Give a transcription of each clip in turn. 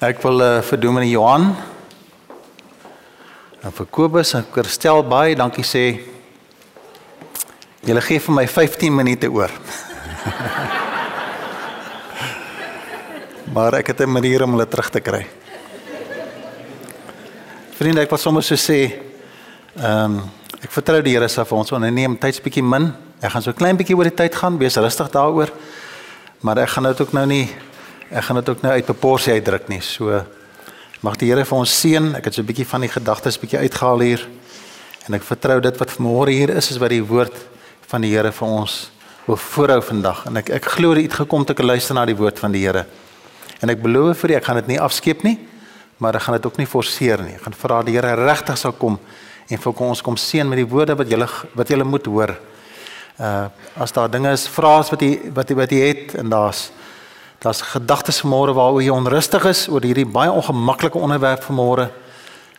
Ek wil uh, vir Dominee Johan en vir Kobus en Kirstel baie dankie sê. Julle gee vir my 15 minute oor. maar ek het 'n manier om hulle terug te kry. Vriende, ek wil sommer so sê, ehm um, ek vertrou die Here sal vir ons onderneem tyds bietjie min. Ek gaan so klein bietjie oor die tyd gaan, wees rustig daaroor. Maar ek gaan dit ook nou nie ek gaan dit ook nou uit proporsie uitdruk nie. So mag die Here vir ons seën. Ek het so 'n bietjie van die gedagtes bietjie uitgehaal hier. En ek vertrou dit wat vanmôre hier is is wat die woord van die Here vir ons wil voorhou vandag. En ek ek glo dit het gekom te luister na die woord van die Here. En ek beloof vir u ek gaan dit nie afskeep nie, maar ek gaan dit ook nie forceer nie. Ek gaan vra die Here regtig sal kom en vir ons kom seën met die woorde wat julle wat julle moet hoor. Uh as daar dinge is, vrae wat jy wat jy wat jy het en daar's Daar's gedagtes vanmôre waaroor jy onrustig is oor hierdie baie ongemaklike onderwerp vanmôre.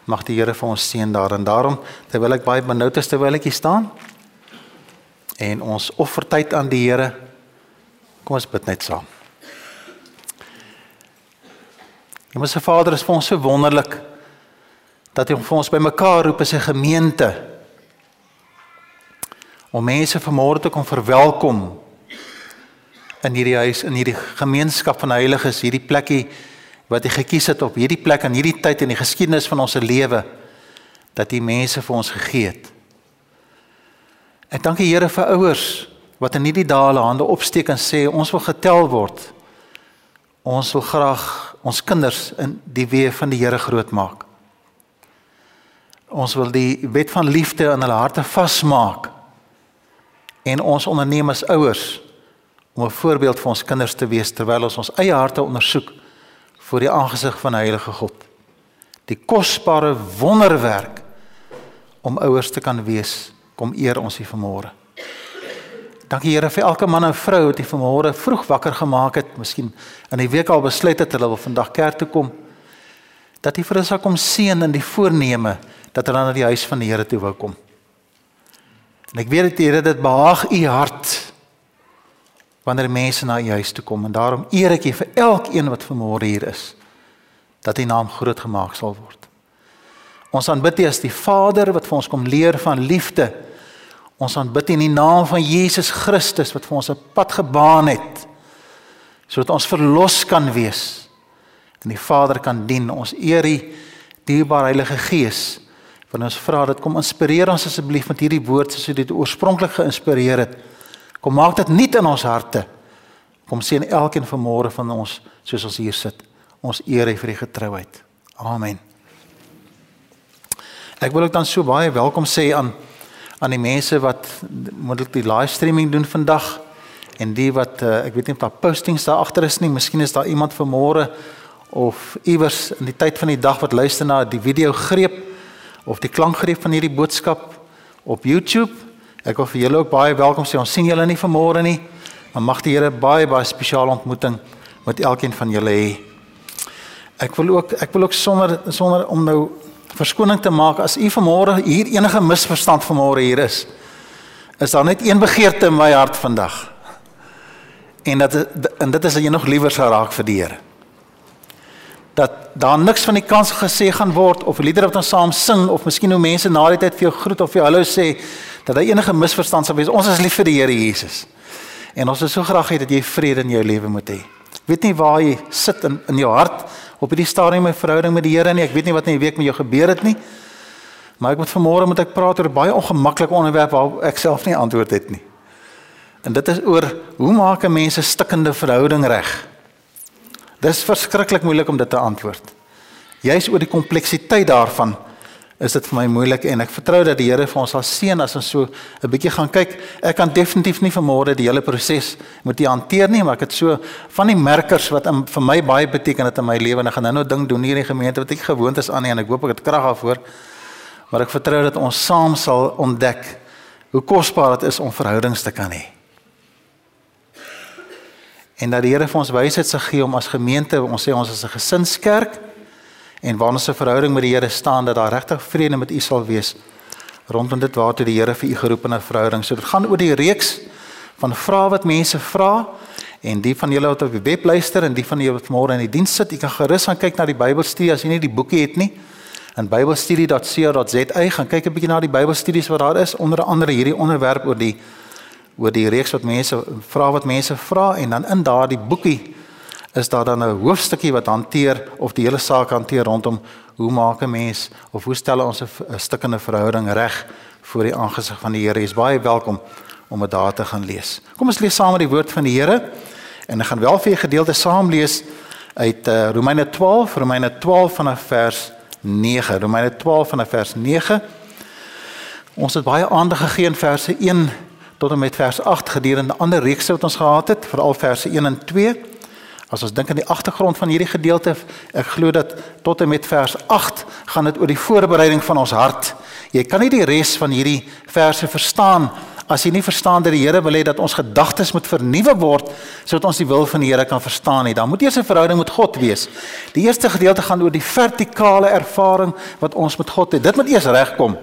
Mag die Here vir ons seën daarin. Daarom terwyl ek baie benoud is terwyl ek hier staan en ons offertyd aan die Here. Kom ons bid net saam. Hemelse Vader, is vir ons so wonderlik dat U vir ons bymekaar roep as 'n gemeente om mense vanmôre te kom verwelkom in hierdie huis in hierdie gemeenskap van heiliges hierdie plekkie wat hy gekies het op hierdie plek in hierdie tyd in die geskiedenis van ons lewe dat hy mense vir ons gegee het. Ek dank die Here vir ouers wat in hierdie dae hulle hande opsteek en sê ons wil getel word. Ons wil graag ons kinders in die weë van die Here grootmaak. Ons wil die wet van liefde in hulle harte vasmaak. En ons onderneem as ouers om 'n voorbeeld vir ons kinders te wees terwyl ons ons eie harte ondersoek voor die aangesig van die Heilige God. Die kosbare wonderwerk om ouers te kan wees, kom eer ons hier vanmôre. Dankie Here vir elke man en vrou wat hier vanmôre vroeg wakker gemaak het, miskien in die week al besluit het hulle wil vandag kerk toe kom. Dat U vir hulle sal kom seën in die voorneme dat hulle na die huis van die Here toe wou kom. En ek weet dat Here dit behaag U hart wanneer mense na u huis toe kom en daarom eer ek u vir elkeen wat vanmôre hier is dat u naam groot gemaak sal word. Ons aanbid u as die Vader wat vir ons kom leer van liefde. Ons aanbid u in die naam van Jesus Christus wat vir ons 'n pad gebaan het sodat ons verlos kan wees en die Vader kan dien. Ons eer u dierbare Heilige Gees. Want ons vra dat kom inspireer ons asseblief met hierdie woord soos dit oorspronklik geïnspireer het. Kom maak dit nuut in ons harte. Kom sien elkeen vanmôre van ons soos ons hier sit. Ons eer hy vir die getrouheid. Amen. Ek wil ook dan so baie welkom sê aan aan die mense wat moontlik die live streaming doen vandag en die wat uh, ek weet nie of daar postings daar agter is nie. Miskien is daar iemand vanmôre of iewers in die tyd van die dag wat luister na die video greep of die klankgreep van hierdie boodskap op YouTube Ek wil vir julle ook baie welkom sê. Ons sien julle nie vanmôre nie, maar mag die Here baie baie spesiale ontmoeting met elkeen van julle hê. Ek wil ook ek wil ook sonder sonder om nou verskoning te maak as u vanmôre hier enige misverstand vanmôre hier is. Is daar net een begeerte in my hart vandag? En dat en dit is dat jy nog liewer sou raak vir die Here. Dat daar niks van die kans gesê gaan word of liedere wat ons saam sing of miskien hoe mense na die tyd vir jou groet of vir jou hallo sê dat daar enige misverstand sal wees. Ons is lief vir die Here Jesus. En ons wil so graag hê dat jy vrede in jou lewe moet hê. Ek weet nie waar jy sit in in jou hart op hierdie stadium in verhouding met die Here nie. Ek weet nie wat in die week met jou gebeur het nie. Maar ek moet vanmôre moet ek praat oor 'n baie ongemaklike onderwerp waar ek self nie antwoord het nie. En dit is oor hoe maak 'n mens 'n stikkende verhouding reg? Dis verskriklik moeilik om dit te antwoord. Juist oor die kompleksiteit daarvan is dit vir my moeilik en ek vertrou dat die Here vir ons sal seën as ons so 'n bietjie gaan kyk. Ek kan definitief nie vanmôre die hele proses moet jy hanteer nie, maar ek het so van die merkers wat in, vir my baie beteken het in my lewe en ek gaan nou nou ding doen hier in die gemeente wat ek gewoond is aan en ek hoop ek het krag daarvoor. Maar ek vertrou dat ons saam sal ontdek hoe kosbaar dit is om verhoudings te kan hê. En dat die Here vir ons wysheid sal gee om as gemeente, ons sê ons is 'n gesinskerk en waar ons 'n verhouding met die Here staan dat daar regtig vrede met u sal wees rondom dit waartoe die Here vir u geroep in 'n verhouding. So dit gaan oor die reeks van vrae wat mense vra En die van julle wat op die web luister en die van julle wat môre in die diens sit, jy kan gerus gaan kyk na die Bybelstudie as jy nie die boekie het nie. In bybelstudie.co.za gaan kyk 'n bietjie na die Bybelstudies wat daar is, onder andere hierdie onderwerp oor die oor die reeks wat mense vra wat mense vra en dan in daardie boekie is daar dan 'n hoofstukkie wat hanteer of die hele saak hanteer rondom hoe maak 'n mens of hoe stel ons 'n stukkende verhouding reg voor die aangesig van die Here. Jy is baie welkom om dit daar te gaan lees. Kom ons lees saam die woord van die Here en ek gaan wel vir 'n gedeelte saam lees uit uh, Romeine 12, Romeine 12 vanaf vers 9. Romeine 12 vanaf vers 9. Ons het baie aandag gegee in verse 1 tot en met vers 8 gedurende ander reekse wat ons gehad het, veral verse 1 en 2. As ons dink aan die agtergrond van hierdie gedeelte, ek glo dat tot en met vers 8 gaan dit oor die voorbereiding van ons hart. Jy kan nie die res van hierdie verse verstaan as jy nie verstaan dat die Here wil hê dat ons gedagtes moet vernuwe word sodat ons die wil van die Here kan verstaan nie. Dan moet eers 'n verhouding met God wees. Die eerste gedeelte gaan oor die vertikale ervaring wat ons met God het. Dit moet eers regkom.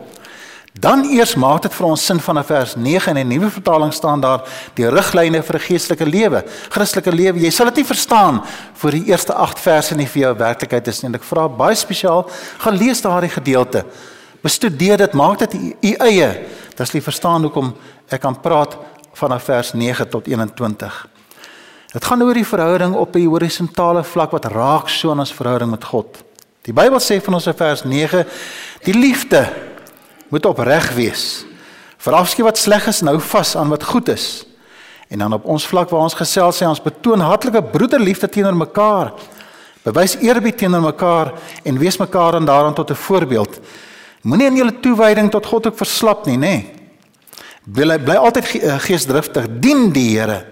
Dan eers maak dit vir ons sin van vers 9 in die nuwe vertaling staan daar die riglyne vir 'n geestelike lewe, Christelike lewe. Jy sal dit nie verstaan voor die eerste 8 verse nie vir jou werklikheid is nie. Ek vra baie spesiaal, gaan lees daardie gedeelte. Bestudeer dit, maak dit u eie. Dis jy verstaan hoekom ek kan praat van vers 9 tot 21. Dit gaan oor die verhouding op 'n horisontale vlak wat raak so aan ons verhouding met God. Die Bybel sê van ons in vers 9, die liefde moet opreg wees. Verafskeid wat sleg is, nou vas aan wat goed is. En dan op ons vlak waar ons gesels sê ons betoon hartlike broederliefde teenoor mekaar. Bewys eerbied teenoor mekaar en wees mekaar en daaraan tot 'n voorbeeld. Moenie in julle toewyding tot God ook verslap nie, nê? Bly bly altyd eh, geesdriftig, dien die Here.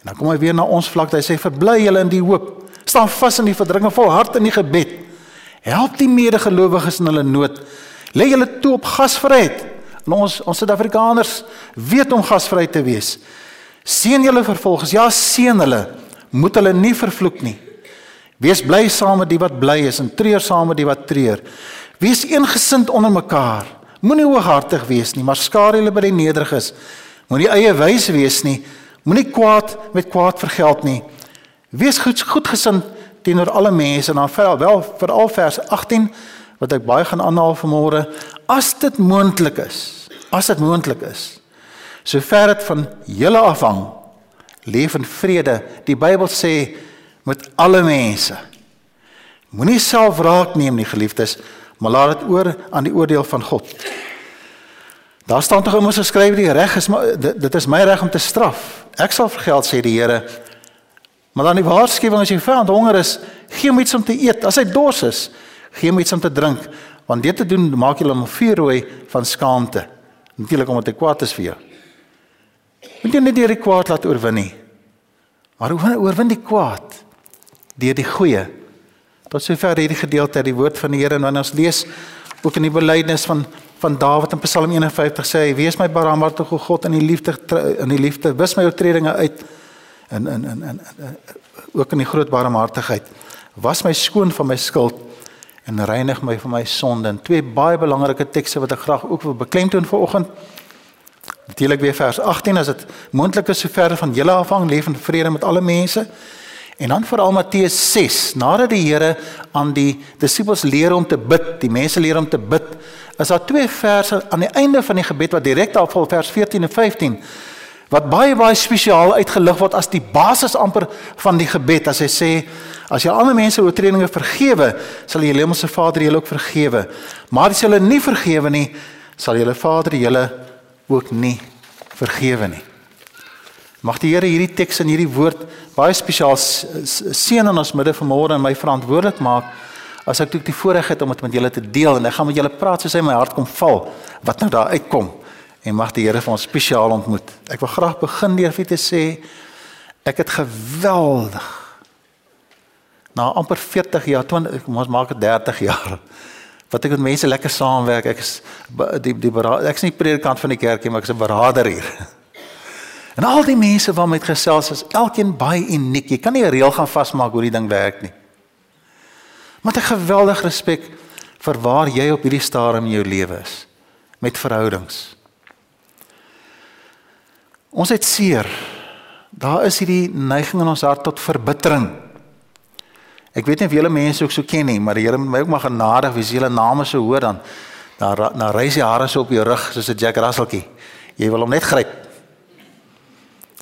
En dan kom hy weer na ons vlak, hy sê verbly julle in die hoop. Staan vas in die verdrukking, volhard in die gebed. Help die medegelowiges in hulle nood. Lê julle toe op gasvryheid. En ons ons Suid-Afrikaners weet om gasvry te wees. Seën julle vervolgens. Ja, seën hulle. Moet hulle nie vervloek nie. Wees bly saam met die wat bly is en treur saam met die wat treur. Wees eengesind onder mekaar. Moenie hooghartig wees nie, maar skaar julle by die nederiges. Moenie eie wys wees nie. Moenie kwaad met kwaad vergeld nie. Wees goed goedgesind teenoor alle mense en dan wel veral vers 18 wat ek baie gaan aanhaal vanmôre, as dit moontlik is, as dit moontlik is, sover dit van julle afhang, leef in vrede. Die Bybel sê met alle mense. Moenie self raak neem nie, geliefdes, maar laat dit oor aan die oordeel van God. Daar staan tog immers geskryf die reg is maar dit, dit is my reg om te straf. Ek sal vergeld sê die Here. Maar dan die waarskuwing as jy vyand honger is, gee hom iets om te eet. As hy dors is, gee hom iets om te drink want dit te doen maak jy hom vuurrooi van skaamte. Natuurlik omdat hy kwaad is vir jou. Moet jy net die kwaad laat oorwin nie. Maar oorwin die kwaad deur die goeie. Tot sover hierdie gedeelte uit die woord van die Here. En wanneer ons lees ook in die belydenis van van Dawid in Psalm 51 sê hy wees my barmhartige God in die liefde in die liefde wis my oortredinge uit in in in in ook in die groot barmhartigheid. Was my skoon van my skuld en reinig my van my sonde. En twee baie belangrike tekste wat ek graag ook wil beklemtoon vanoggend. Natuurlik weer vers 18 as dit moontlik is sover van julle afhang leef in vrede met alle mense. En dan veral Matteus 6, nadat die Here aan die disippels leer om te bid, die mense leer om te bid, is daar twee verse aan die einde van die gebed wat direk daarop vers 14 en 15 wat baie baie spesiaal uitgelig word as die basis amper van die gebed. As hy sê as jy ander mense oortredinge vergewe sal jy hemelse Vader julle ook vergewe. Maar as jy hulle nie vergewe nie sal julle Vader julle ook nie vergewe nie. Mag die Here hierdie teks en hierdie woord baie spesiaal seën in ons midde vanmôre en my verantwoordelik maak as ek die voorreg het om dit met julle te deel. En ek gaan met julle praat soos hy my hart kom val wat nou daar uitkom en mag die Here vir ons spesiaal ontmoet. Ek wil graag begin deur vir te sê ek het geweldig na amper 40 jaar, 20, ons maak dit 30 jaar wat ek met mense lekker saamwerk. Ek is die die ek is nie predikant van die kerk nie, maar ek is 'n beraader hier. En al die mense waarmee ek gesels is elkeen baie uniek. Jy kan nie 'n reël gaan vasmaak hoe die ding werk nie. Maar ek geweldig respek vir waar jy op hierdie stadium in jou lewe is met verhoudings. Ons het seer. Daar is hierdie neiging in ons hart tot verbittering. Ek weet nie of julle mense ook so ken nie, maar die Here moet my ook maar genadig wees. Julle name so hoor dan dan dan reis die hare so op jou rug soos 'n Jack Russelltjie. Jy wil hom net gryp.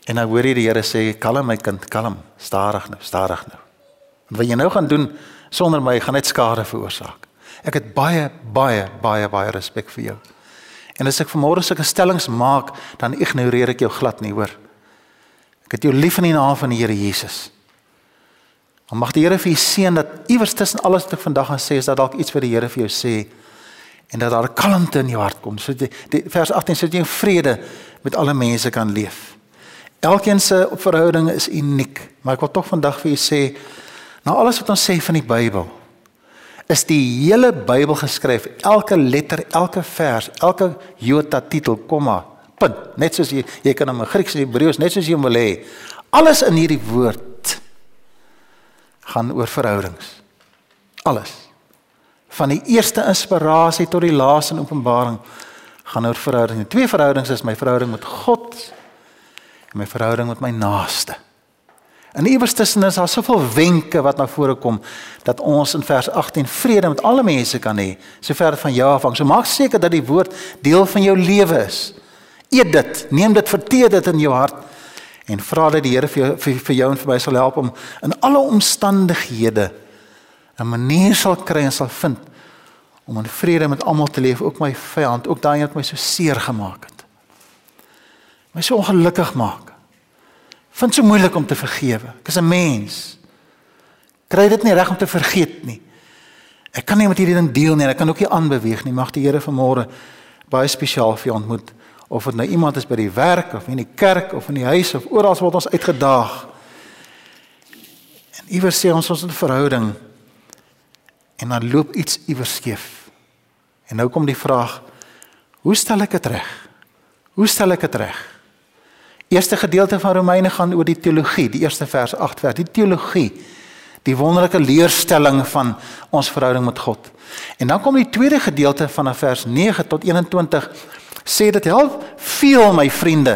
En dan hoor jy die Here sê, "Kalm my kind, kalm, stadig nou, stadig nou." Wat jy nou gaan doen sonder my gaan net skade veroorsaak. Ek het baie baie baie baie respek vir jou. En as ek vanmôre sulke stellings maak, dan ignoreer ek jou glad nie, hoor. Ek het jou lief in die naam van die Here Jesus. Dan mag die Here vir u seën dat iewers tussen alles wat ek vandag gaan sê is dat dalk iets vir die Here vir jou sê en dat daar kalmte in jou hart kom. So die, die vers 18 sê jy in vrede met alle mense kan leef. Elkeen se verhouding is uniek, maar ek wil tog vandag vir u sê na alles wat ons sê van die Bybel is die hele Bybel geskryf, elke letter, elke vers, elke jota titel, komma, punt, net soos jy jy kan hom in Grieks en Hebreëus net soos jy wil hê. Alles in hierdie woord gaan oor verhoudings. Alles. Van die eerste inspirasie tot die laaste in Openbaring gaan oor verhoudings. Twee verhoudings is my verhouding met God en my verhouding met my naaste. En iewers tussen is daar soveel wenke wat na vore kom dat ons in vers 18 vrede met alle mense kan hê, sover van jou afhang. So maak seker dat die woord deel van jou lewe is. Eet dit, neem dit, verteer dit in jou hart en vra dat die Here vir jou vir, vir jou en vir my sal help om in alle omstandighede 'n manier sal kry en sal vind om in vrede met almal te leef, ook my vyand, ook daai wat my so seer gemaak het. My so ongelukkig maak vind so moeilik om te vergewe. Ek is 'n mens. Kry dit nie reg om te vergeet nie. Ek kan nie met hierdie ding deel nie en ek kan ook nie aanbeweeg nie. Mag die Here vanmôre baie spesiaal vir jou ontmoet of dit nou iemand is by die werk of in die kerk of in die huis of oral waar ons uitgedaag. En iewers sê ons ons 'n verhouding en dan loop iets iewers skeef. En nou kom die vraag: Hoe stel ek dit reg? Hoe stel ek dit reg? Eerste gedeelte van Romeine gaan oor die teologie, die eerste vers 8 vers, die teologie. Die wonderlike leerstelling van ons verhouding met God. En dan kom die tweede gedeelte van vers 9 tot 21 sê dit help veel my vriende.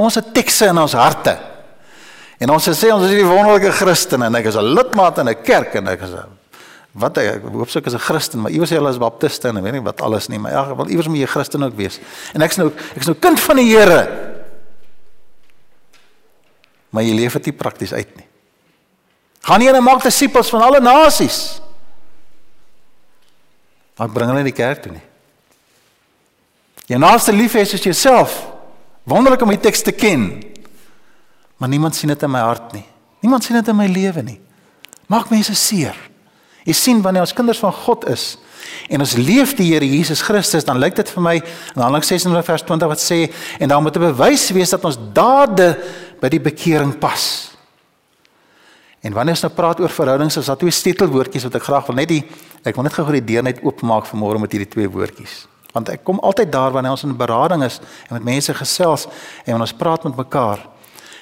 Ons het tekste in ons harte. En ons sê ons is die wonderlike Christene en ek is 'n lidmaat in 'n kerk en ek is 'n wat ek hoop sou ek is 'n Christen, maar iewers sê hulle is baptiste en ek weet nie wat alles nie, maar elk geval iewers moet jy Christen ook wees. En ek's nou ek's nou kind van die Here maar jy leef dit nie prakties uit nie. Gaan nie en maak disippels van alle nasies. Maar bring hulle in die kerk toe nie. Jou naaste lief hê soos jouself. Wonderlik om die teks te ken. Maar niemand sien dit in my hart nie. Niemand sien dit in my lewe nie. Maak mense seer. Jy sien wanneer ons kinders van God is en ons leef die Here Jesus Christus, dan lyk dit vir my in Handelinge 16 vers 20 wat sê en dan moet 'n bewys wees dat ons dade by die bekering pas. En wanneer ons nou praat oor verhoudings, is daar twee sleutelwoordjies wat ek graag wil net die ek wil net gou die deur net oopmaak vanmôre met hierdie twee woordjies. Want ek kom altyd daar wanneer ons in berading is en met mense gesels en ons praat met mekaar,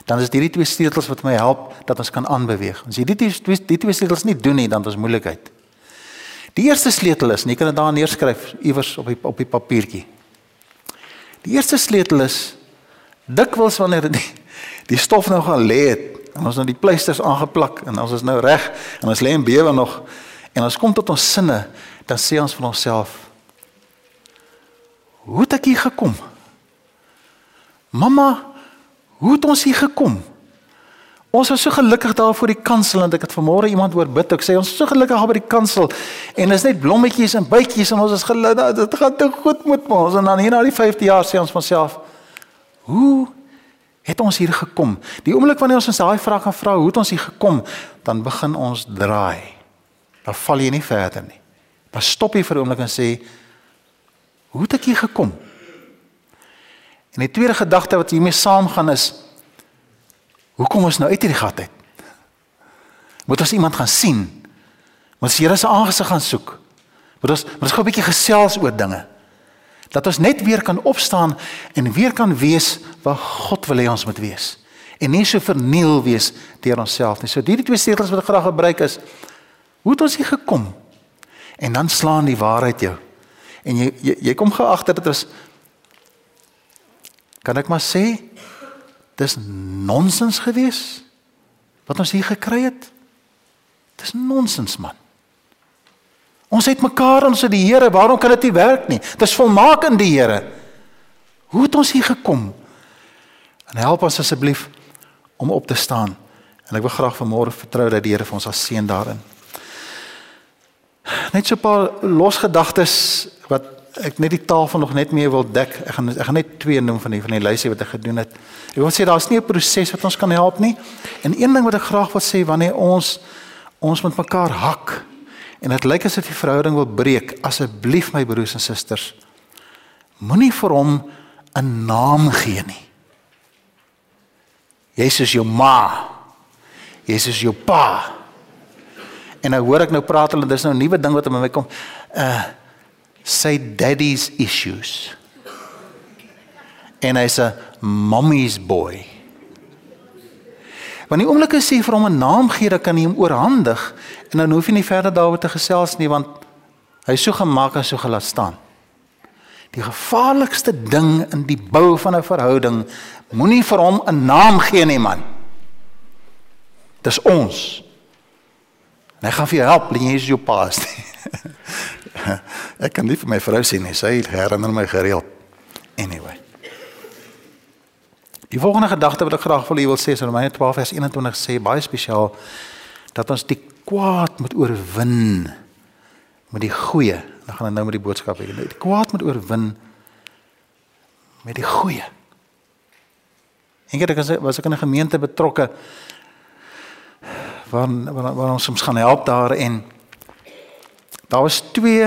dan is dit hierdie twee sleutels wat my help dat ons kan aanbeweeg. As jy die, die twee sleutels nie doen nie, dan is moeilikheid. Die eerste sleutel is, jy kan dit daar neerskryf iewers op die op die papiertjie. Die eerste sleutel is dikwels wanneer die die stof nou gaan lê het en ons nou die pleisters aangeplak en ons is nou reg en ons lê in bewe nog en ons kom tot ons sinne dan sê ons vir onsself hoe het ek hier gekom? Mamma hoe het ons hier gekom? Ons was so gelukkig daar voor die kansel en ek het vanmôre iemand hoor bid ek sê ons is so gelukkig daar by die kansel en is net blommetjies en bytjies en ons is gelukkig dit gaan te goed met ons. En dan hier na die 5de jaar sê ons van self hoe het ons hier gekom? Die oomblik wanneer ons ons daai vraag gaan vra, hoe het ons hier gekom? Dan begin ons draai. Dan val jy nie verder nie. Dan stop jy vir 'n oomblik en sê, hoe het ek hier gekom? En die tweede gedagte wat hiermee saamgaan is, hoe kom ons nou uit hierdie gat uit? Moet ons iemand gaan sien? Moet ons Here se aangesig gaan soek? Moet ons moet ons gou 'n bietjie gesels oor dinge? Dat ons net weer kan opstaan en weer kan wees wat God wil hê ons moet wees en nie so verniel wees deur onsself nie. So hierdie twee segels wat ek graag gebruik is hoe het ons hier gekom? En dan slaan die waarheid jou. En jy jy, jy kom geagter dit is kan ek maar sê dis nonsens geweest wat ons hier gekry het. Dis nonsens man. Ons het mekaar ons het die Here, waarom kan dit nie werk nie? Dis volmaak in die Here. Hoe het ons hier gekom? En help ons asseblief om op te staan. En ek wil graag vanmôre vertrou dat die Here vir ons sal seën daarin. Net so 'n paar losgedagtes wat ek net die tafel nog net meer wil dek. Ek gaan ek gaan net twee noem van die van die lysie wat ek gedoen het. Ek wil sê daar's nie 'n proses wat ons kan help nie. En een ding wat ek graag wil sê wanneer ons ons met mekaar hak en dit lyk asof die verhouding wil breek, asseblief my broers en susters, moenie vir hom 'n naam gee nie. Jesus jou ma. Jesus jou pa. En nou hoor ek nou praat hulle dis nou 'n nuwe ding wat in my kom. Uh say daddy's issues. En hy's 'n mommy's boy. Want die oomblik as jy vir hom 'n naam gee, dan kan jy hom oorhandig en dan hoef jy nie verder daaroor te gesels nie want hy is so gemaak en so gelaat staan. Die gevaarlikste ding in die bou van 'n verhouding, moenie vir hom 'n naam gee nie man. Dis ons. En hy gaan vir jou help, want jy is jou paas. ek kan nie vir my vrou sê nie, sy herinner my gereeld. Anyway. Die volgende gedagte wat ek graag wil hê wil sê, is Romeine 12 vers 21 sê baie spesiaal dat ons die kwaad moet oorwin met die goeie. Dan gaan ek nou met die boodskap hê. Die kwaad moet oorwin met die goeie. Eendag was ek in 'n gemeente betrokke waar waar, waar ons soms gaan help daar en daar was twee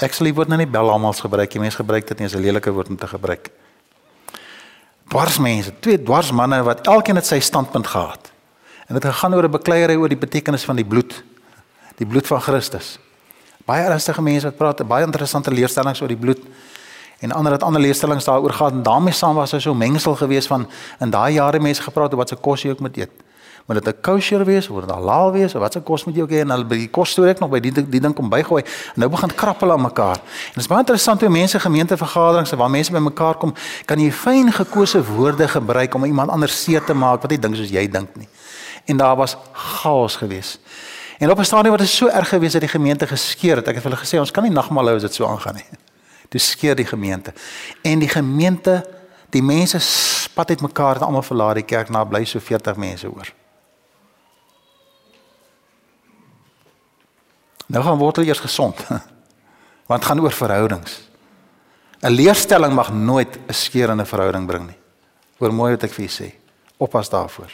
actually word nou nie bel almal gebruik nie. Mense gebruik dit nie as 'n lelike woord om te gebruik. Dwarsmense, twee dwarsmanne wat elkeen het sy standpunt gehad. En dit gegaan oor 'n bekleierery oor die betekenis van die bloed. Die bloed van Christus. Baie ernstige mense wat praat baie interessante leerstellings oor die bloed en ander het ander leerstellings daaroor gehad en daarmee saam was hy so mengsel gewees van in daai jare mense gepraat oor wat se kos jy ook moet eet moet dit 'n kosher wees of dit halal wees of wat se kos moet jy ook hê en hulle by die kos stoor ek nog by die die ding kom bygooi en nou begin krappel aan mekaar. En dit is baie interessant hoe mense gemeentevergaderings waar mense bymekaar kom, kan jy fyn gekose woorde gebruik om iemand anders seer te maak wat nie dink soos jy dink nie. En daar was chaos geweest. En op 'n stadium wat dit so erg geweest dat die gemeente geskeur het. Ek het hulle gesê ons kan nie nagmaal hou as dit so aangaan nie. Dis skeer die gemeente. En die gemeente, die mense spat uit mekaar, het almal verlaat die kerk na bly so 40 mense oor. Nou gaan word hulle eers gesond. Want gaan oor verhoudings. 'n Leerstelling mag nooit 'n 'n verhouding bring nie. Hoor mooi wat ek vir julle sê. Oppas daarvoor.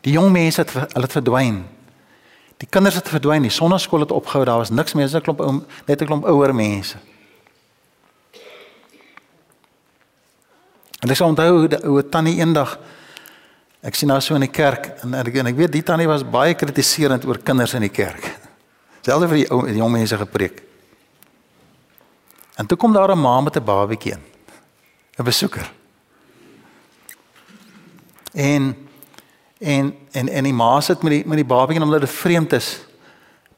Die jong mense het hulle het verdwyn. Die kinders het verdwyn. Die sonneskool het opgehou. Daar was niks meer. Dis 'n klomp net 'n klomp ouer mense. En ek sou onthou hoe 'n ou tannie eendag Ek sien nou so in die kerk en en ek, en ek weet die tannie was baie kritiserend oor kinders in die kerk. Selfs vir die ou die jong mense gepreek. En toe kom daar 'n ma met 'n babatjie in. 'n Besoeker. En en en en die ma sit met die met die babatjie omdat dit vreemd is.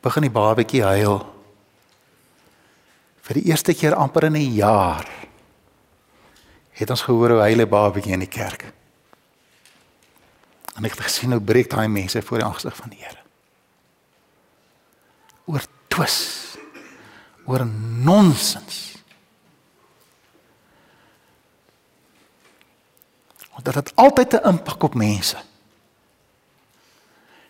Begin die babatjie huil. Vir die eerste keer amper in 'n jaar het ons gehoor hoe huil 'n babatjie in die kerk. En ek het gesien hoe breek daai mense voor die aangesig van die Here. Oor twis. Oor nonsens. Want dit het altyd 'n impak op mense.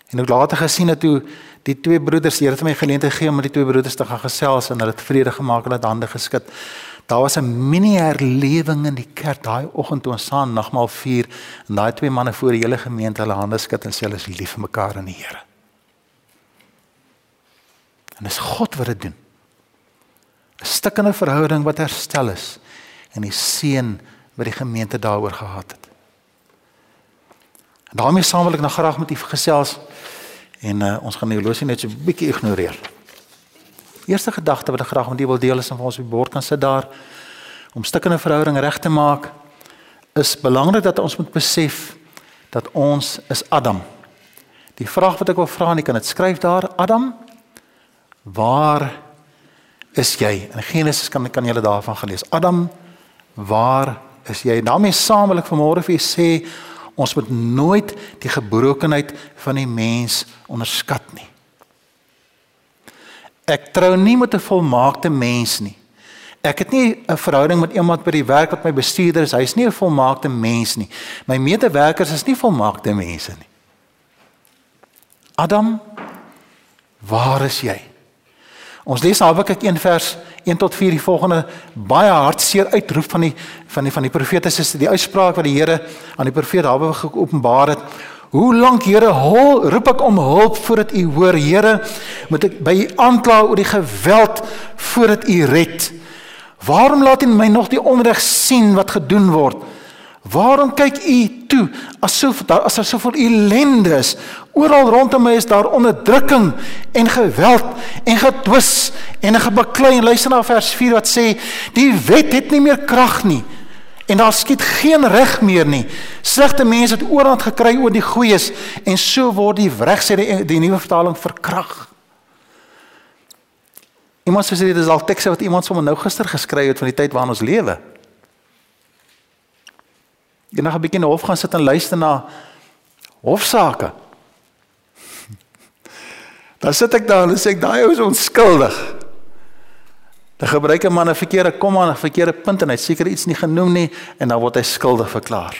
En ek later gesien dat toe die twee broeders, die Here het my geleentheid gegee om met die twee broeders te gaan gesels en hulle het vrede gemaak en hulle het hande geskud. Daar was 'n mini herlewing in die kerk daai oggend toe ons saam nagmaal vier en daai twee manne voor die hele gemeente hulle hande skud en sê hulle is lief vir mekaar in die Here. En dis God wat dit doen. 'n Stukkende verhouding wat herstel is en die seën wat die gemeente daaroor gehad het. En daarmee saam wil ek nou graag met u gesels en uh, ons gaan die horlosie net so 'n bietjie ignoreer. Eerste gedagte wat ek graag met julle wil deel is om ons op die bord kan sit daar om stukkende verhouding reg te maak is belangrik dat ons moet besef dat ons is Adam. Die vraag wat ek wil vra, en ek kan dit skryf daar, Adam, waar is jy? In Genesis kan kan jy daarvan gelees. Adam, waar is jy? daarmee saamlik vanmôre vir jy sê ons moet nooit die gebrokenheid van die mens onderskat nie. Ek trou nie met 'n volmaakte mens nie. Ek het nie 'n verhouding met iemand by die werk wat my bestuurder is. Hy's nie 'n volmaakte mens nie. My medewerkers is nie volmaakte mense nie. Adam, waar is jy? Ons lees Habakuk 1 vers 1 tot 4 die volgende baie hartseer uitroep van die van die van die profete is die uitspraak wat die Here aan die profeet Habakuk geopenbaar het. Hoe lank Here hol roep ek om hulp voordat U hoor Here moet ek by U aankla oor die geweld voordat U red. Waarom laat U my nog die onreg sien wat gedoen word? Waarom kyk U toe as so as daar soveel ellende is? Oral rondom my is daar onderdrukking en geweld en gedwis en 'n gebaklei. Luister na vers 4 wat sê: "Die wet het nie meer krag nie." En daar skiet geen reg meer nie. Slegte mense het oorhand gekry oor die goeies en so word die reg sê die, die nuwe vertaling verkrag. Iemand sê dit is al tekste wat iemand sommer nou gister geskryf het van die tyd waarin ons lewe. Jy nog 'n bietjie in die hof gaan sit en luister na hofsaake. Dan sit ek daar en sê ek daai ou is onskuldig. Dan gebruik 'n man 'n verkeerde komma en 'n verkeerde punt en hy seker iets nie genoem nie en dan word hy skuldig verklaar.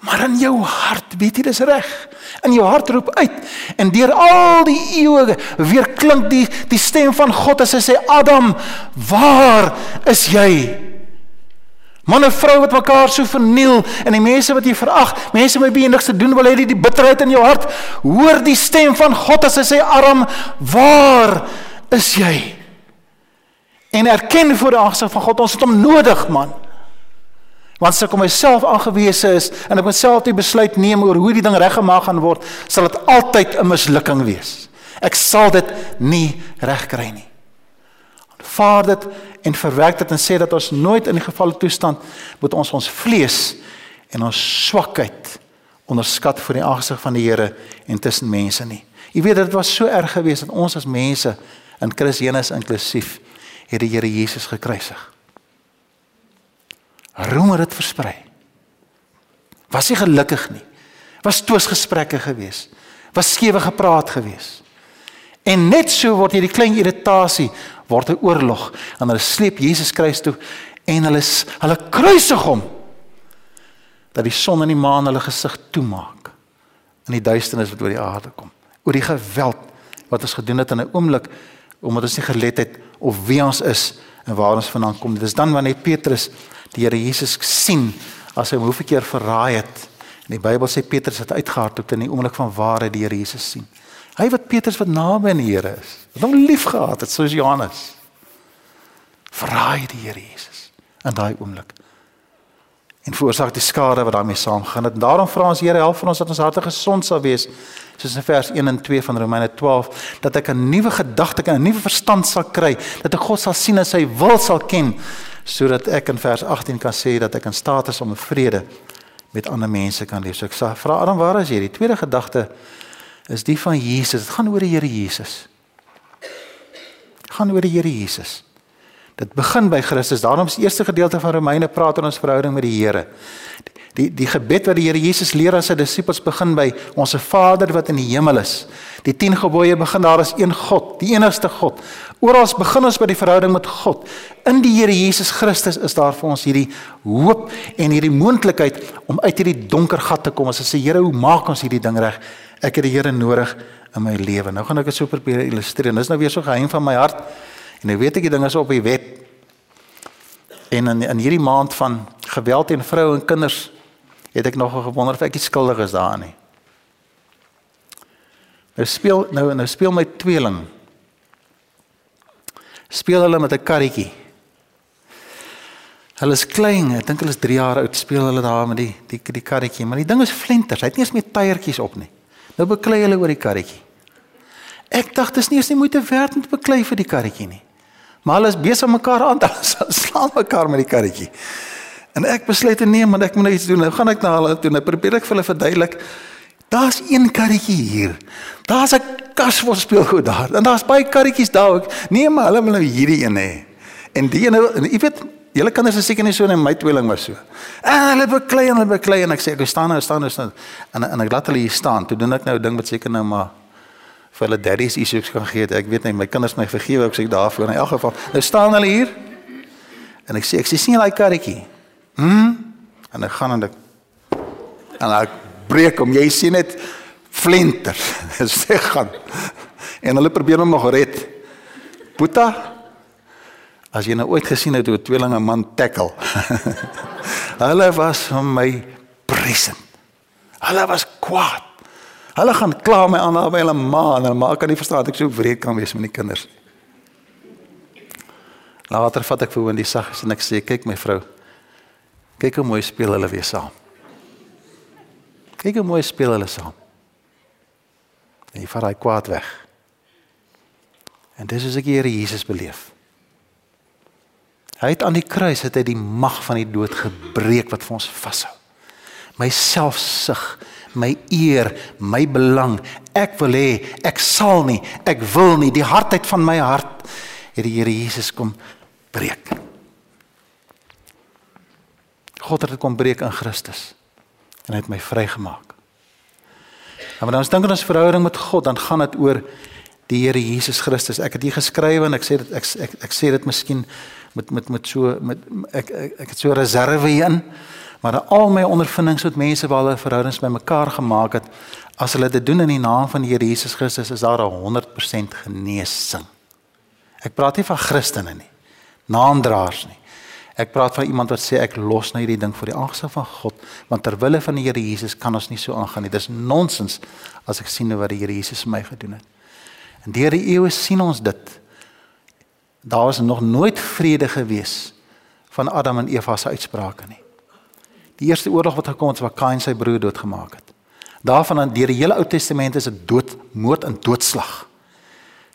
Maar in jou hart weet jy dis reg. In jou hart roep uit en deur al die eeue weer klink die die stem van God as hy sê Adam, waar is jy? Man en vrou wat mekaar so verniel en die mense wat jy verag, mense met wie jy niks te doen wil hê, die bitterheid in jou hart, hoor die stem van God as hy sê Adam, waar is jy? En erken voor die aangesig van God, ons het hom nodig, man. Want as ek op myself aangewese is en ek myself die besluit neem oor hoe die ding reggemaak gaan word, sal dit altyd 'n mislukking wees. Ek sal dit nie regkry nie. Aanvaar dit en verwerk dit en sê dat ons nooit in die gevalle toestand moet ons ons vlees en ons swakheid onderskat voor die aangesig van die Here en tussen mense nie. Jy weet dit was so erg geweest dat ons as mense in Christus inklusief het die Here Jesus gekruisig roemer dit versprei. Was nie gelukkig nie. Was twisgesprekke gewees. Was skewe gepraat gewees. En net so word hierdie klein irritasie word 'n oorlog en hulle sleep Jesus Christus toe en hulle hulle kruisig hom dat die son en die maan hulle gesig toemaak in die duisternis wat oor die aarde kom oor die geweld wat ons gedoen het in 'n oomblik omdat ons nie gelet het of wie ons is en waar ons vandaan kom dit is dan wanneer Petrus die Here Jesus sien as hy hom hoeveel keer verraai het. En die Bybel sê Petrus het uitgehardloop in die oomblik van waarheid die Here Jesus sien. Hy wat Petrus wat naby aan die Here is, wat hom liefgehad het soos Johannes. Verraai die Here Jesus in daai oomblik. En veroorsaak die skade wat daarmee saamgaan. En daarom vra ons Here help vir ons dat ons harte gesond sal wees soos in vers 1 en 2 van Romeine 12 dat ek 'n nuwe gedagte en 'n nuwe verstand sal kry dat ek God sal sien en sy wil sal ken sodat ek in vers 18 kan sê dat ek in staat is om vrede met ander mense kan leef. So ek sê vra Adam, waar is jy? Die tweede gedagte is die van Jesus. Dit gaan oor die Here Jesus. Dit gaan oor die Here Jesus. Dit begin by Christus. Daarom is die eerste gedeelte van Romeine praat oor ons verhouding met die Here. Die die gebed wat die Here Jesus leer aan sy disippels begin by ons Vader wat in die hemel is. Die 10 gebooie begin daar is een God, die enigste God. Oral begin ons by die verhouding met God. In die Here Jesus Christus is daar vir ons hierdie hoop en hierdie moontlikheid om uit hierdie donker gat te kom. As ons sê Here, hoe maak ons hierdie ding reg? Ek het die Here nodig in my lewe. Nou gaan ek dit so probeer illustreer. Dis nou weer so geheim van my hart. En nou weet ek die ding is op die web. En in in hierdie maand van geweld teen vroue en kinders het ek nog gewonder of ek skuldig is daarin nie. Nou speel nou nou speel my tweeling. Speel hulle met 'n karretjie. Hulle is klein, ek dink hulle is 3 jaar oud, speel hulle daar met die die die karretjie, maar die ding is flenters. Hy het nie eens met tyiertjies op nie. Nou beklei hulle oor die karretjie. Ek dink dit is nie eens nie moeite werd om te beklei vir die karretjie nie. Maar hulle is besig mekaar aan te slaan mekaar met die karretjie. En ek besluit nee, maar ek moet nou iets doen. Nou gaan ek na hulle toe en probeer ek vir hulle verduidelik Daar's een karretjie hier. Daar's 'n kas vol speelgoed daar. En daar's baie karretjies daar ook. Nee, maar hulle wil nou hierdie een hê. En die ene, jy weet, julle kinders is seker nie so en my tweeling was so. En hulle beklei en hulle beklei en ek sê ek staan nou, staan nou staan. En en ek laat hulle hier staan. Toe doen ek nou 'n ding wat seker nou maar vir hulle daddies issues kan gee. Ek weet nie my kinders my vergewe ek sê daarvoor in elk geval. Nou staan hulle hier. En ek sê ek sien daai karretjie. Hm? En ek gaan en ek en ek breek om jy sien dit flinter. Sê gaan. En hulle probeer hom nog red. Boeta As jy nou ooit gesien het hoe 'n tweelinge man tackle. hulle was vir my present. Hulle was kwaad. Hulle gaan kla my aan by hulle ma en hulle ma kan nie verstaan ek so wreed kan wees met die kinders nie. Later vat ek vir Wendy saggies en ek sê kyk my vrou. Kyk hoe mooi speel hulle weer saam. Kyk hoe mooi speel hulle saam. En jy vat daai kwaad weg. En dis is ek die Here Jesus beleef. Hy het aan die kruis het hy die mag van die dood gebreek wat vir ons vashou. My selfsug, my eer, my belang, ek wil hê, ek sal nie, ek wil nie, die hartheid van my hart het die Here Jesus kom breek. God het dit kom breek in Christus en hy het my vrygemaak. Maar dan as dink ons verhouding met God, dan gaan dit oor die Here Jesus Christus. Ek het hier geskryf en ek sê dit ek ek, ek sê dit miskien met met met so met ek ek, ek het so reserve hierin. Maar al my ondervindings met mense waar hulle verhoudings met mekaar gemaak het, as hulle dit doen in die naam van die Here Jesus Christus, is daar 'n 100% genesing. Ek praat nie van Christene nie. Naamdraers nie. Ek praat van iemand wat sê ek los nou hierdie ding vir die aangesig van God, want ter wille van die Here Jesus kan ons nie so aangaan nie. Dis nonsens as ek sien wat die Here Jesus vir my gedoen het. En deur die eeue sien ons dit. Daar was nog nooit vrede gewees van Adam en Eva se uitsprake nie. Die eerste oorlog wat gekom het, was Kain sy broer doodgemaak het. Daarvan aan deur die hele Ou Testament is dit dood, moord en doodslag.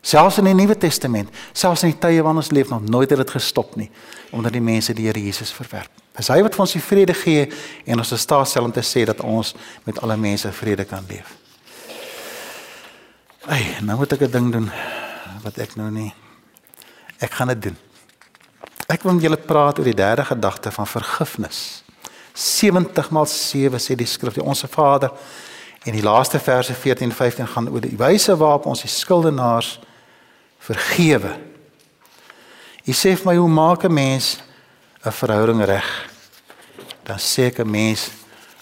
Selfs in die Nuwe Testament, selfs in die tye waarin ons leef, nog nooit het dit gestop nie omdat die mense die Here Jesus verwerp. Dis hy wat vir ons die vrede gee en ons is staatsstel om te sê dat ons met alle mense vrede kan leef. Ey, nou moet ek 'n ding doen wat ek nou nie ek gaan dit doen. Ek wil met julle praat oor die derde gedagte van vergifnis. 70 maal 7 sê die skrif, die onsse Vader en die laaste verse 14 en 15 gaan oor die wyse waarop ons die skuldenaars vergewe. Jy sê vir my hoe maak 'n mens 'n verhouding reg? Dan sê ek 'n mens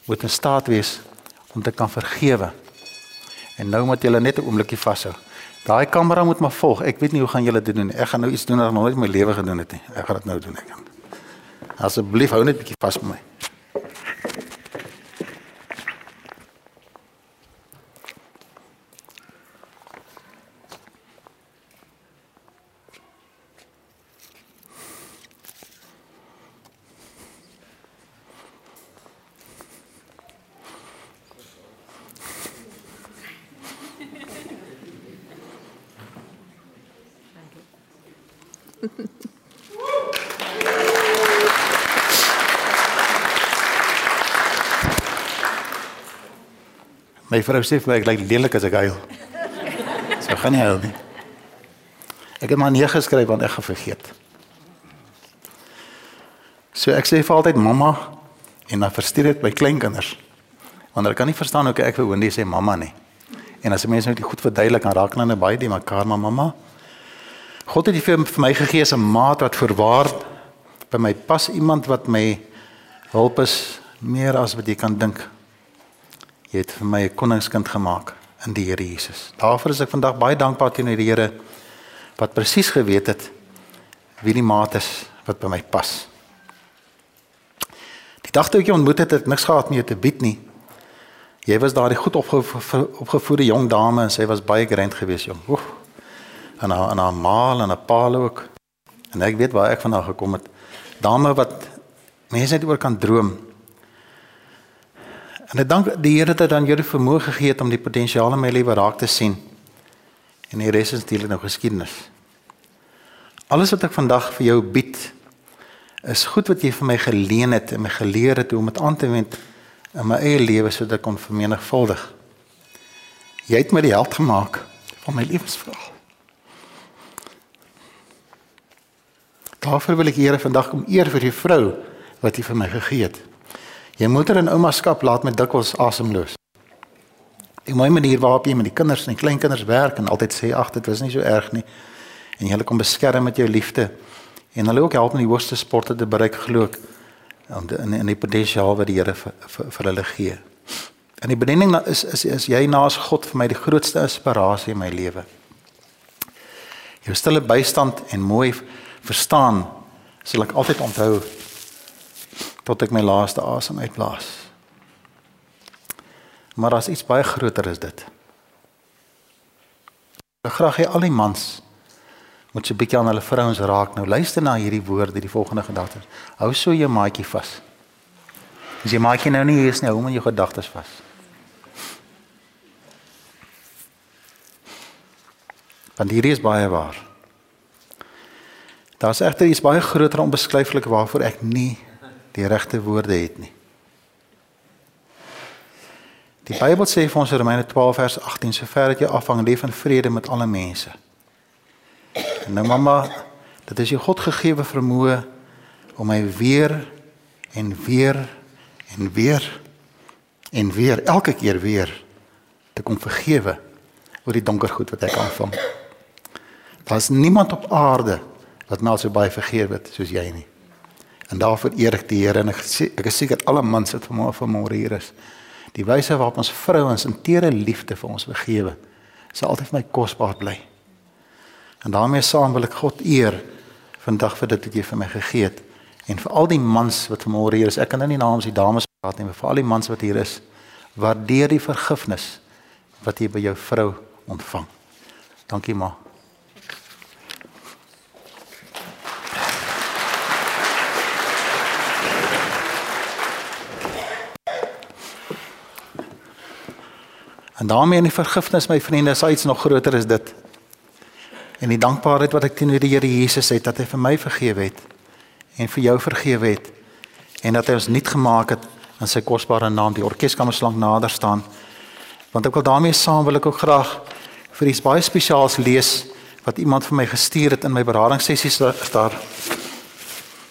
moet in staat wees om te kan vergewe. En nou moet jy net 'n oombliekie vashou. Daai kamera moet maar volg. Ek weet nie hoe gaan julle dit doen. Ek gaan nou iets doen wat ek nog nooit in my lewe gedoen het nie. Ek gaan dit nou doen ek. Asseblief hou net 'n bietjie vas met my. My vrou sê vir my ek lyk lelik as ek huil. So gaan nie huil nie. Ek het maar nee geskryf want ek gevergeet. So ek sê vir altyd mamma en dan verstuur dit by kleinkinders. Want hulle kan nie verstaan hoe ek vir Wendy sê mamma nie. En as mense nou dit goed verduidelik dan raak hulle baie die mekaar maar mamma. God het vir my gegee 'n maat wat voorwaar by my pas iemand wat my hulp is meer as wat jy kan dink. Jy het vir my 'n koningskind gemaak in die Here Jesus. Daarvoor is ek vandag baie dankbaar teenoor die Here wat presies geweet het wie die maat is wat by my pas. Die dag toe ek jou ontmoet het, het niks gehad meer te bied nie. Jy was daardie goed opge opgevoede jong dame en sy was baie grand geweest, jong. Oef. En haar en haar ma en haar pa ook. En ek weet waar ek vandaan gekom het. Dame wat mense net oor kan droom. En ek dank die Here dat dan jou die vermoë gegee het om die potensiaal in my lewe raak te sien. En die res is natuurlik nou geskiedenis. Alles wat ek vandag vir jou bied is goed wat jy vir my geleen het en my geleer het hoe om dit aan te wend in my eie lewe sodat ek kon vermenigvuldig. Jy het my die held gemaak van my lewensverhaal. Daarvoor wil ek Here vandag kom eer vir die vrou wat U vir my gegee het. Jou moeder en ouma skap laat my dikwels asemloos. Die mooi manier waarop jy met die kinders en die kleinkinders werk en altyd sê ag dit was nie so erg nie. En jy hulle kom beskerm met jou liefde en hulle ook help om die hoogste sporte te bereik glo ek in in die potensiaal wat die Here vir, vir, vir hulle gee. En die bediening is is is jy naas God vir my die grootste inspirasie in my lewe. Jou stille bystand en mooi verstaan sal ek altyd onthou tot ek my laaste asem uitblaas. Maar daar's iets baie groter as dit. Ek graag hê al die mans moet so 'n bietjie aan hulle vrouens raak. Nou luister na hierdie woorde, die volgende gedagtes. Hou so jou maatjie vas. As jy maatjie nou nie hier is nie, hou maar jou gedagtes vas. Want hierdie is baie waar. Daar's egter iets baie groter onbeskryflik waarvoor ek nie die regte woorde het nie. Die Bybel sê vir ons in Romeine 12 vers 18 sover dat jy afhang leef in vrede met alle mense. En nou mamma, dit is jou God gegeewe vermoë om my weer en weer en weer en weer elke keer weer te kom vergewe oor die donker goed wat ek aanvang. Daar's niemand op aarde wat my al so baie vergewe het soos jy nie. En daarvoor eer ek die Here en ek ek is seker alle mans wat vanmôre vanmôre hier is. Die wyse waarop ons vrouens in teere liefde vir ons vergewe, sal altyd vir my kosbaar bly. En daarmee saam wil ek God eer vandag vir dit wat jy vir my gegee het en vir al die mans wat vanmôre hier is. Ek kan nou nie namens die dames praat nie, maar vir al die mans wat hier is, waardeer die vergifnis wat jy by jou vrou ontvang. Dankie ma. En daarmee in die vergifnis my vriende is iets nog groter as dit. En die dankbaarheid wat ek teenoor die Here Jesus het dat hy vir my vergewe het en vir jou vergewe het en dat hy ons nuut gemaak het in sy kosbare naam. Die orkes kan ons lank nader staan. Want ek wil daarmee saam wil ek ook graag vir iets baie spesiaals lees wat iemand vir my gestuur het in my beradingssessies daar.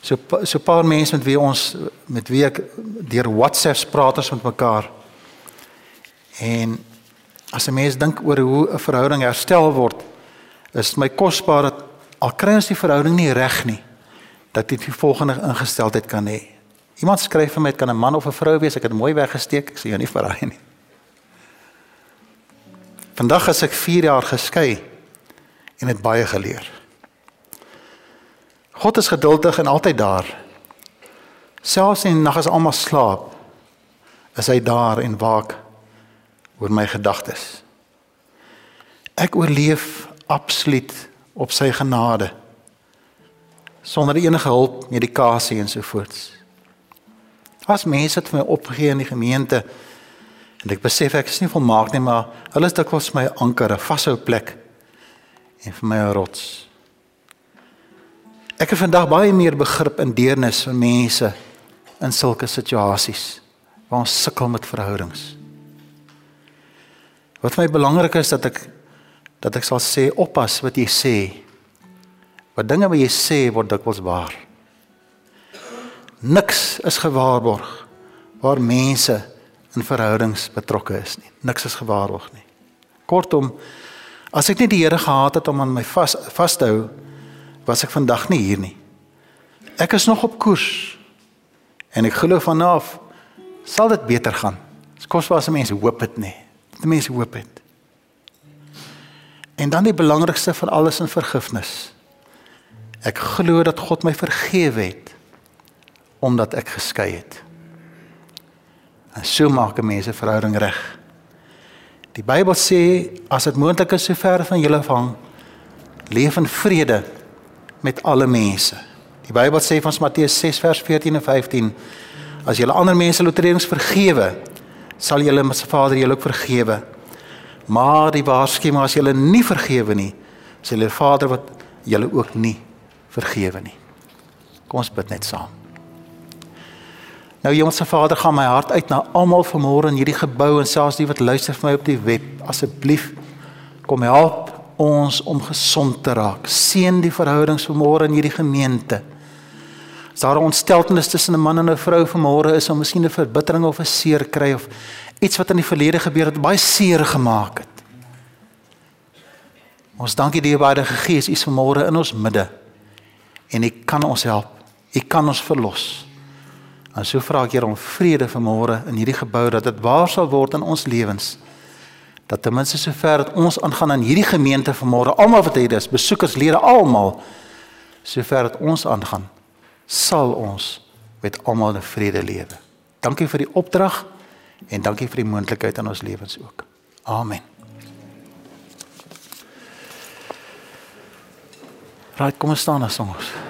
So so 'n paar mense met wie ons met wie ek deur WhatsApp praat ons met mekaar. En As 'n mens dink oor hoe 'n verhouding herstel word, is my kosbaar dat al kry ons die verhouding nie reg nie, dat dit die volgende ingesteldheid kan hê. Iemand skryf vir my, kan 'n man of 'n vrou wees, ek het mooi weggesteek, ek sê jou nie verraai nie. Vandag as ek 4 jaar geskei en het baie geleer. God is geduldig en altyd daar. Selfs in nag as almal slaap, is hy daar en waak oor my gedagtes. Ek oorleef absoluut op sy genade sonder enige hulp, medikasie en so voorts. As mense het my opgegee in die gemeente en ek besef ek is nie volmaak nie, maar hulle is dikwels my anker, 'n vashou plek en vir my 'n rots. Ek het vandag baie meer begrip en deernis vir mense in sulke situasies waar ons sukkel met verhoudings. Wat vir my belangrik is dat ek dat ek sal sê oppas wat jy sê. Wat dinge wat jy sê word dikwels waar. Niks is gewaarborg waar mense in verhoudings betrokke is nie. Niks is gewaarborg nie. Kortom, as ek nie die Here gehad het om aan my vas vas te hou, was ek vandag nie hier nie. Ek is nog op koers. En ek glo vanaf sal dit beter gaan. Dis kosbaar as mense hoop dit nie dat mense hoop het. En dan die belangrikste van alles in vergifnis. Ek glo dat God my vergewe het omdat ek geskei het. En so maak 'n mens 'n verhouding reg. Die Bybel sê as dit moontlik is sover van julle afhang, leef in vrede met alle mense. Die Bybel sê van Matteus 6 vers 14 en 15 as julle ander mense oortredings vergewe, sal julle se Vader julle ook vergewe. Maar die waarskuwing as julle nie vergewe nie, sal julle Vader wat julle ook nie vergewe nie. Kom ons bid net saam. Nou Hemelse Vader, gaan my hart uit na almal vanmôre in hierdie gebou en selfs die wat luister vir my op die web. Asseblief kom help ons om gesond te raak. Seën die verhoudings vanmôre in hierdie gemeente. As daar 'n ontsteltenis tussen 'n man en 'n vrou vanmôre is, of miskien 'n verbittering of 'n seer kry of iets wat in die verlede gebeur het, baie seer gemaak het. Ons dankie die Heilige Gees is vanmôre in ons midde. En U kan ons help. U kan ons verlos. En so vra ek Here om vrede vanmôre in hierdie gebou dat dit waar sal word in ons lewens dat ten minste sover dat ons aangaan aan hierdie gemeente vanmôre, almal wat hier is, besoekers, lede, almal, sover dat ons aangaan, sal ons met almal in vrede lewe. Dankie vir die opdrag en dankie vir die moontlikheid in ons lewens ook. Amen. Raai, kom ons staan as ons.